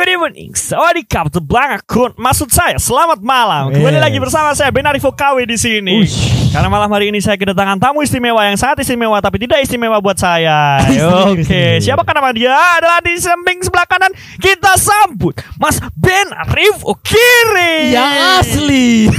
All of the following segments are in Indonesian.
evening, sawadikap, terbang akun. Maksud saya, selamat malam. Kembali lagi bersama saya Ben Arifo KW di sini. Ush. Karena malam hari ini saya kedatangan tamu istimewa yang sangat istimewa tapi tidak istimewa buat saya. Oke, siapa nama dia? Adalah di samping sebelah kanan kita sambut Mas Ben Arifo Kiri. Yang asli.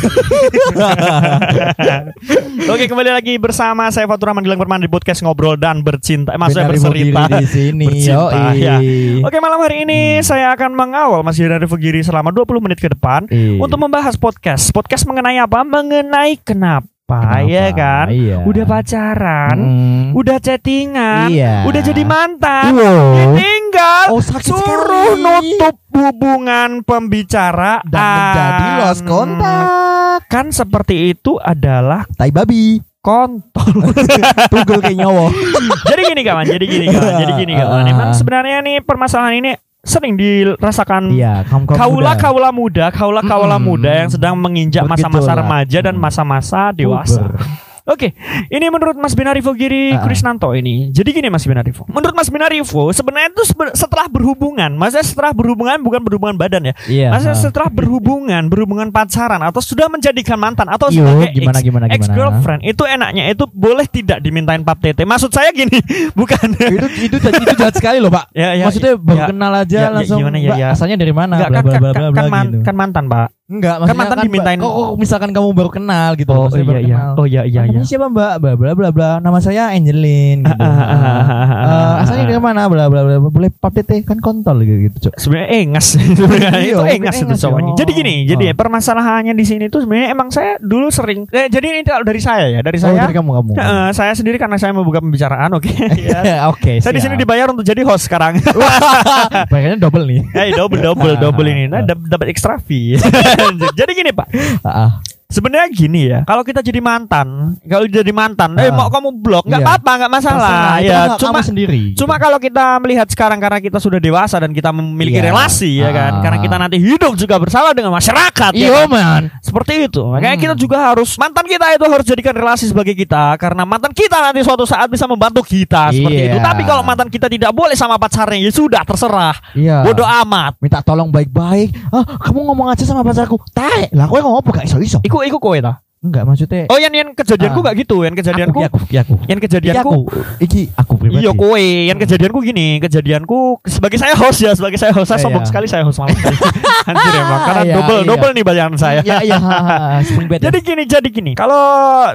Oke, kembali lagi bersama saya Fatur Rahman Gilang Permana di podcast ngobrol dan bercinta. Eh, maksudnya bercerita. Di sini. Bercinta, ya. Oke, malam hari ini saya akan mengawal Mas Yudha Giri selama 20 menit ke depan Iya. untuk membahas podcast. Podcast mengenai apa? Mengenai kenapa, Kenapa? ya kan? Iya. Udah pacaran, Hmm. udah chattingan, Iya. udah jadi mantan. Wow. Tinggal Oh, sakit suruh sekali. nutup hubungan pembicaraan Dan menjadi lost kontak. Kan seperti itu adalah Tai babi. kontol. Tugel kayak nyawa. jadi gini kawan, jadi gini kawan, jadi gini kawan. Emang sebenarnya nih permasalahan ini sering dirasakan Iya, kaum kaum kaula kaula muda, kaula kaula Mm-mm. muda yang sedang menginjak masa-masa remaja dan masa-masa dewasa. Oke, ini menurut Mas Binarifo Giri Ah. Krisnanto ini. Jadi gini Mas Binarifo. Menurut Mas Binarifo sebenarnya itu setelah berhubungan, maksudnya setelah berhubungan bukan berhubungan badan ya. Iya. Maksudnya ha. setelah berhubungan, berhubungan pacaran atau sudah menjadikan mantan atau Yo, sebagai gimana, ex, gimana, ex gimana? girlfriend itu enaknya itu boleh tidak dimintain pap tete. Maksud saya gini, bukan itu itu itu jahat sekali loh, Pak. Ya, ya, Maksudnya baru ya, kenal aja ya, ya, langsung. gimana ya, "Mbak, ya." Asalnya dari mana? Enggak Bla, kan, bla, kan, bla, kan, bla, kan, gitu. kan mantan, Pak. Enggak, Kan mantan Mbak, dimintain- Kok, kok misalkan kamu baru kenal gitu. Oh iya baru iya. kenal. Oh iya iya Namanya iya. siapa Mbak? Bla bla bla bla. Nama saya Angelin gitu. Eh, asalnya dari mana? Bla bla bla. Boleh pap tete kan kontol gitu gitu, Cok. sebenarnya engas sebenarnya Iya, itu engas itu engas ya. cowoknya. Jadi Oh. gini, jadi Oh. permasalahannya di sini tuh sebenarnya emang saya dulu sering eh, jadi ini dari saya ya, dari Oh, saya. dari kamu kamu. eh, saya sendiri karena saya membuka pembicaraan, oke. Ya. Oke, Saya di sini dibayar untuk jadi host sekarang. Bayarnya double nih. Eh double double double ini, nah dap- dapat extra fee. Jadi gini Pak, sebenarnya gini ya, kalau kita jadi mantan, kalau jadi mantan, eh Ah. mau kamu blok, nggak Iya. apa-apa, nggak masalah. terserah, Ya, kan cuma kamu sendiri. Cuma kalau kita melihat sekarang karena kita sudah dewasa dan kita memiliki Iya. relasi ya kan, Ah. karena kita nanti hidup juga bersama dengan masyarakat ya Iya, kan? man. Seperti itu. Makanya Hmm. kita juga harus mantan kita itu harus jadikan relasi sebagai kita karena mantan kita nanti suatu saat bisa membantu kita seperti Iya. itu. Tapi kalau mantan kita tidak boleh sama pacarnya ya sudah terserah. Iya. Bodoh amat. Minta tolong baik-baik. Ah, kamu ngomong aja sama pacarku. Tae, lah kowe ngomong apa gak iso-iso? Iku iku kowe ta. Enggak, maksudnya Oh yang yang kejadianku Ah. gak gitu, yang kejadianku aku, iki aku, iki aku. yang Iki kejadianku aku, iki aku pribadi. Iya kowe, yang kejadianku gini, kejadianku sebagai saya host ya, sebagai saya host, saya Iya. sombong sekali saya host malam ini. Anjir emang, karena Iya, double iya. double nih bayaran saya. Iya, iya, ya. Jadi gini, jadi gini. Kalau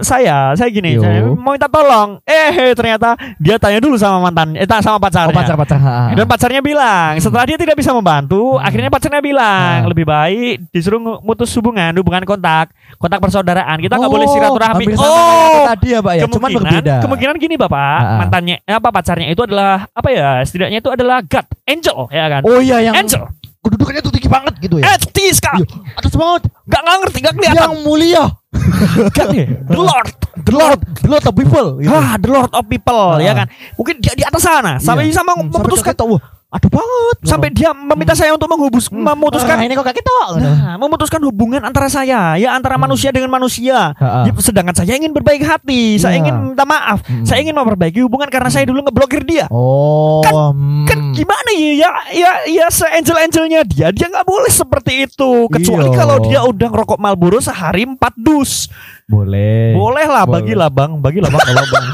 saya, saya gini, Yo. saya mau minta tolong. Eh, ternyata dia tanya dulu sama mantan, eh tak sama pacarnya. oh, pacar-pacar. ha, ha. Dan pacarnya bilang, setelah dia tidak bisa membantu, akhirnya pacarnya bilang, Hmm. lebih baik disuruh mutus hubungan, hubungan kontak, kontak persaudaraan. Kita nggak Oh, boleh silaturahmi. Oh, tadi ya, Pak ya. Cuman berbeda. kemungkinan gini bapak, Ah, mantannya, eh, apa pacarnya itu adalah apa ya? Setidaknya itu adalah God, angel, ya kan? Oh iya yang Angel, kedudukannya tuh tinggi banget gitu ya. eh, sekali, Iya, atas banget. nggak nggak ngerti, nggak kelihatan. Yang mulia. God, ya. the Lord, The Lord, the Lord of people. gitu. ah, the Lord of people, Ah, ya kan? Mungkin dia di atas sana, sampai Iya. sama Hmm, memutuskan, sampai aduh banget. sampai dia meminta saya untuk menghubus, Hmm. memutuskan Ah, ini kok kayak gitu. Nah, memutuskan hubungan antara saya, ya antara Hmm. manusia dengan manusia. Ha-ha. Ya, sedangkan saya ingin berbaik hati, saya Iya. ingin minta maaf, Hmm. saya ingin memperbaiki hubungan karena saya dulu ngeblokir dia. Oh, hmm. Kan gimana ya, ya, ya, ya se-angel-angelnya dia, dia nggak boleh seperti itu. Kecuali Iya. kalau dia udah ngerokok Marlboro sehari empat dus. boleh. Boleh lah, bagilah bang, bagilah bang kalau bang.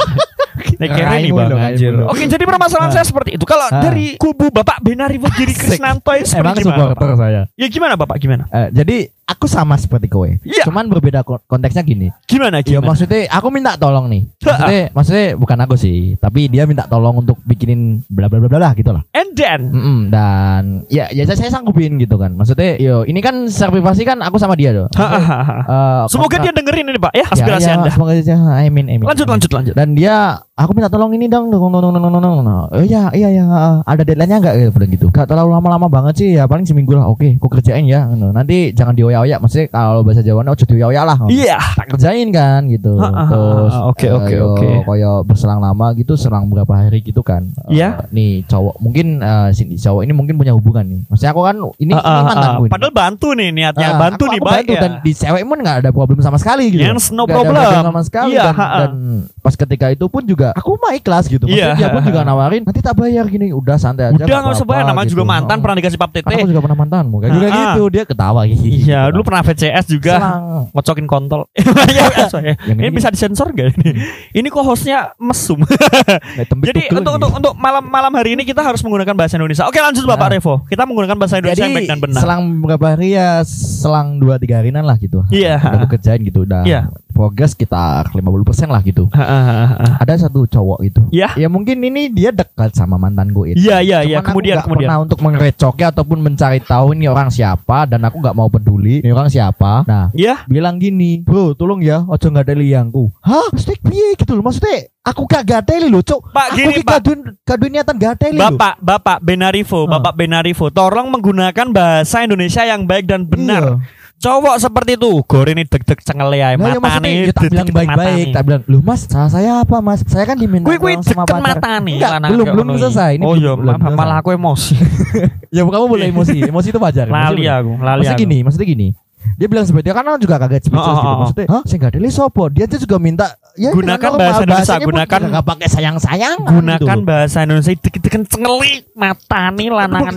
Nek kere Rain nih bang, anjir. Oke, jadi permasalahan Ah. saya seperti itu. Kalau Ah. dari kubu Bapak Benari Wagiri Asik. Krisnanto ini seperti Emang supporter saya. Ya gimana Bapak, gimana? Eh, jadi aku sama seperti kowe. Iya. Cuman berbeda ko- konteksnya gini. Gimana, Ya gimana? maksudnya aku minta tolong nih. Maksudnya maksudnya bukan aku sih, tapi dia minta tolong untuk bikinin bla bla bla bla gitu lah. And then, Mm-mm, dan ya ya saya, saya sanggupin gitu kan. Maksudnya yo ini kan secara privasi kan aku sama dia tuh. Eh, Semoga kontra- dia dengerin ini Pak ya Ya, aspirasi ya, Anda. Semoga aja. Amin amin. Lanjut amin. lanjut lanjut. Dan dia aku minta tolong ini dong dong dong dong dong dong. Oh iya iya iya uh, ada deadline-nya enggak gitu bilang gitu. Enggak terlalu lama-lama banget sih ya paling seminggu lah. Oke, aku kerjain ya. Nanti jangan di dioyak-oyak maksudnya kalau bahasa Jawa ojo dioyak lah. Iya. tak kerjain kan gitu. Ha, ha, ha, terus oke, oke, oke. koyo berselang lama gitu selang berapa hari gitu kan. Iya. nih cowok mungkin eh, si cowok ini mungkin punya hubungan nih. Maksudnya aku kan ini, Ah, ini mantanku ini. Padahal bantu nih niatnya, Ah, bantu aku- nih aku baik bantu, ya. dan di cewek pun nggak ada problem sama sekali gitu. Yes, no Nggak ada problem. sama sekali Iya, dan, ha, ha. dan pas ketika itu pun juga aku mah ikhlas gitu. Maksudnya Iya, dia pun juga nawarin nanti tak bayar gini udah santai aja Udah nggak usah bayar, namanya juga mantan pernah dikasih pap tete. aku juga pernah mantanmu kayak juga gitu dia ketawa. Gitu Iya, dulu pernah VCS juga Selang. ngocokin kontol. Iya, sorry. Yang ini ini- bisa disensor gak ini? Ini kok hostnya mesum. Nah, Jadi untuk untuk untuk malam malam hari ini kita harus menggunakan bahasa Indonesia. Oke lanjut Bapak Nah. Revo. Kita menggunakan bahasa Indonesia Jadi yang baik dan benar. selang beberapa hari ya selang dua tiga harinan lah gitu. Iya. Udah aku kerjain gitu udah. Iya. Progres sekitar 50% lah gitu. Ha, ha, ha, ha. Ada satu cowok itu. Iya. Ya mungkin ini dia dekat sama mantan gue itu. Iya iya iya. Cuman aku Kemudian kemudian. pernah untuk mengerecoknya ataupun mencari tahu ini orang siapa dan aku nggak mau peduli ini orang siapa. Nah, Iya. bilang gini, bro, tolong ya, ojo nggak ada liangku. Hah, maksudnya piye gitu loh, maksudnya aku gak gateli loh, cok. Pak Aku gini Pak. kadun kadun niatan gateli loh. Bapak, Bapak Benarivo, Ah. Bapak Benarivo, tolong menggunakan bahasa Indonesia yang baik dan benar. Iya. Cowok seperti itu, gore ini deg-deg cengel ya, Nah, ya mata maksudnya nih, tak bilang baik-baik, tak bilang, "Lu Mas, salah saya apa, Mas? Saya kan diminta Kui kui sama pacar." mata nih, Enggak, belum belum selesai. Ini oh iya, malah aku emosi. ya kamu boleh emosi. Emosi itu wajar. Lali aku, lali Maksudnya gini, maksudnya gini. Dia bilang seperti itu karena juga kaget speechless Oh, oh, gitu. oh. Maksudnya, "Hah, saya enggak ada sopo." Dia tuh juga minta ya Gunakan dengan normal, bahasa Indonesia, gunakan- nggak pakai sayang-sayang Gunakan bahasa Indonesia deg-degan cengeli mata nih lanangan.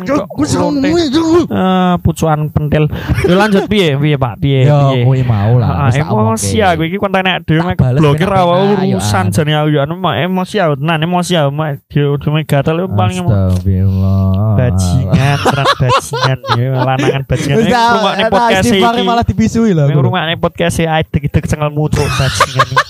Eh, pucuan pentil. Lanjut piye piye Pak piye Yo, piye. kowe mau lah. Ah, emosi aku iki dhewe blokir bener-bener, awak ayo, urusan ah. jane aku ya emosi aku tenan emosi aku dhewe gatel paling bajingan bajingan ya lanangan bajingan tak podcast iki malah dibisui lah. Aku. ngrungokne podcast e ae deg-deg cengelmu cuk bajingan iki.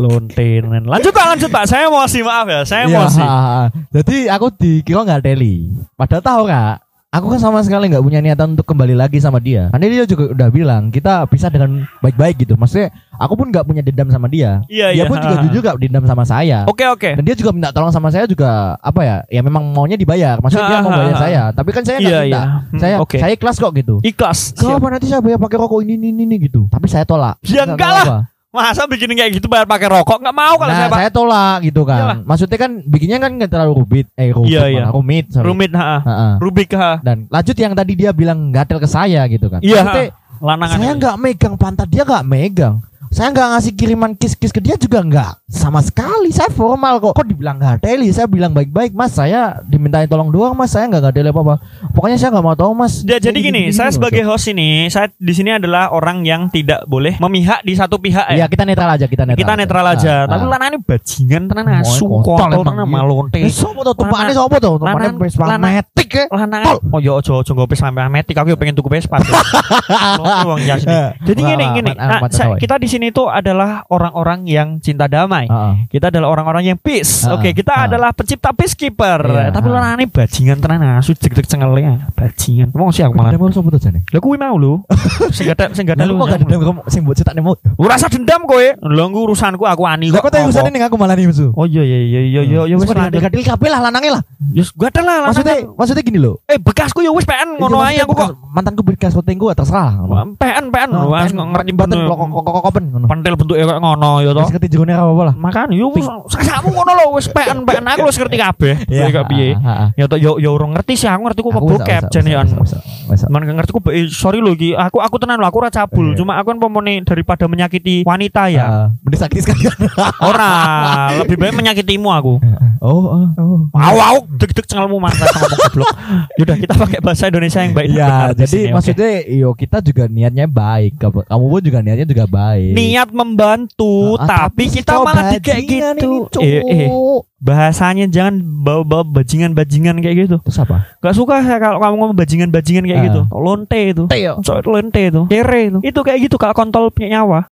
Lonte tenan. Lanjut Pak, lanjut Pak. Saya emosi, maaf ya. Saya Iya, emosi. ha. Jadi aku dikira nggak teli. Padahal tahu nggak? Aku kan sama sekali nggak punya niatan untuk kembali lagi sama dia. Karena dia juga udah bilang kita bisa dengan baik-baik gitu. Maksudnya aku pun nggak punya dendam sama dia. Iya, dia iya. pun juga jujur gak dendam sama saya. Oke, oke. Dan dia juga minta tolong sama saya juga apa ya? Ya memang maunya dibayar. Maksudnya dia mau bayar ha. saya. Tapi kan saya nggak Iya, minta. iya. Hmm, Saya oke. saya ikhlas kok gitu. Ikhlas. Apa nanti saya bayar pakai rokok ini ini ini, gitu. Tapi saya tolak. Ya Nggak enggak lah. Masa bikin kayak gitu bayar pakai rokok? Enggak mau kalau nah, saya, Pak. saya tolak gitu kan. Maksudnya kan bikinnya kan nggak terlalu rumit. Eh rumit, Iya, iya. rumit. sorry. Rumit, ha. Ha, ha. Rubik, ha. Dan lanjut yang tadi dia bilang gatel ke saya gitu kan. Iya, Maksudnya, Lanangan. saya nggak megang pantat dia nggak megang. Saya nggak ngasih kiriman kiss-kiss ke dia juga nggak sama sekali. Saya formal kok. Kok dibilang gateli? Saya bilang baik-baik, Mas. Saya dimintain tolong doang, Mas. Saya nggak gateli apa-apa. Pokoknya saya nggak mau tahu, Mas. Ya, jadi Ini gini, gini, saya gini, sebagai host ini, saya di sini adalah orang yang tidak boleh memihak di satu pihak ya. Iya, kita netral aja, kita netral. kita netral aja. Ah, Tapi ah. lanang ini bajingan tenan asu, kontol emang, tenan iya. malonte. Eh, sopo tuh tumpakane sopo tuh? Tumpakane Vespa metik ya. Lanangan. Oh yo ojo ojo ngopi sampai metik aku pengen tuku Vespa. wong jas ini. Jadi gini gini. Nah, kita di sini tuh adalah orang-orang yang cinta damai. Heeh. Kita adalah orang-orang yang peace. Ah, Oke, kita ah. adalah pencipta peacekeeper. Iya, Tapi ah. lanang ini bajingan tenan asu jek-jek cengelnya. Bajingan. Mau sih aku malah. Dendam sopo jane? Lah kuwi mau lho. Sing gak sing gak Lah, kok gak dendam kamu sing mbok cetakne mau. Ora usah dendam kowe. Lho engko urusanku aku ani Lah kok. kok tau urusan ini aku malah nih musuh. Oh iya iya iya iya iya ya wis gadil kabeh lah lanange lah. Ya gatel lah Maksudnya maksudnya gini loh. Eh bekasku ya wis PN ngono ae Iya, aku kok. mantanku bekas gua terserah. PN PN kan ngerti bener. kok kok kok ngono. Pentil bentuke ngono ya to. Wis ngerti jerone apa apa lah. Makan yo sakmu ngono lho wis PN PN aku wis ngerti kabeh. Iya, Kowe kok piye? Ya to yo yo urung ngerti sih aku ngerti ku kok bokep wis- jane wis- an. wis- wis- Man gak ngerti ku eh, sorry lho iki aku aku tenan lho aku ora cabul Iya. cuma aku kan pemone daripada menyakiti wanita ya. Ah, Mending sakit sekalian. Ora, lebih baik menyakitimu aku. Oh, oh, oh. Wow, wow, deg-deg cengelmu mas ngomong goblok. Yaudah kita pakai bahasa Indonesia yang baik Iya, di jadi sini, maksudnya yo kita juga niatnya baik. Kamu pun juga niatnya juga baik. niat membantu Ah, tapi si kita malah kayak bajingan gitu. ini. Eh, eh, bahasanya jangan bawa-bawa bajingan-bajingan kayak gitu. Terus apa? Gak suka saya kalau kamu ngomong bajingan-bajingan kayak Ah. gitu. Lonte itu. Teo. Lonte itu. Kere itu. Itu kayak gitu kalau kontol punya nyawa.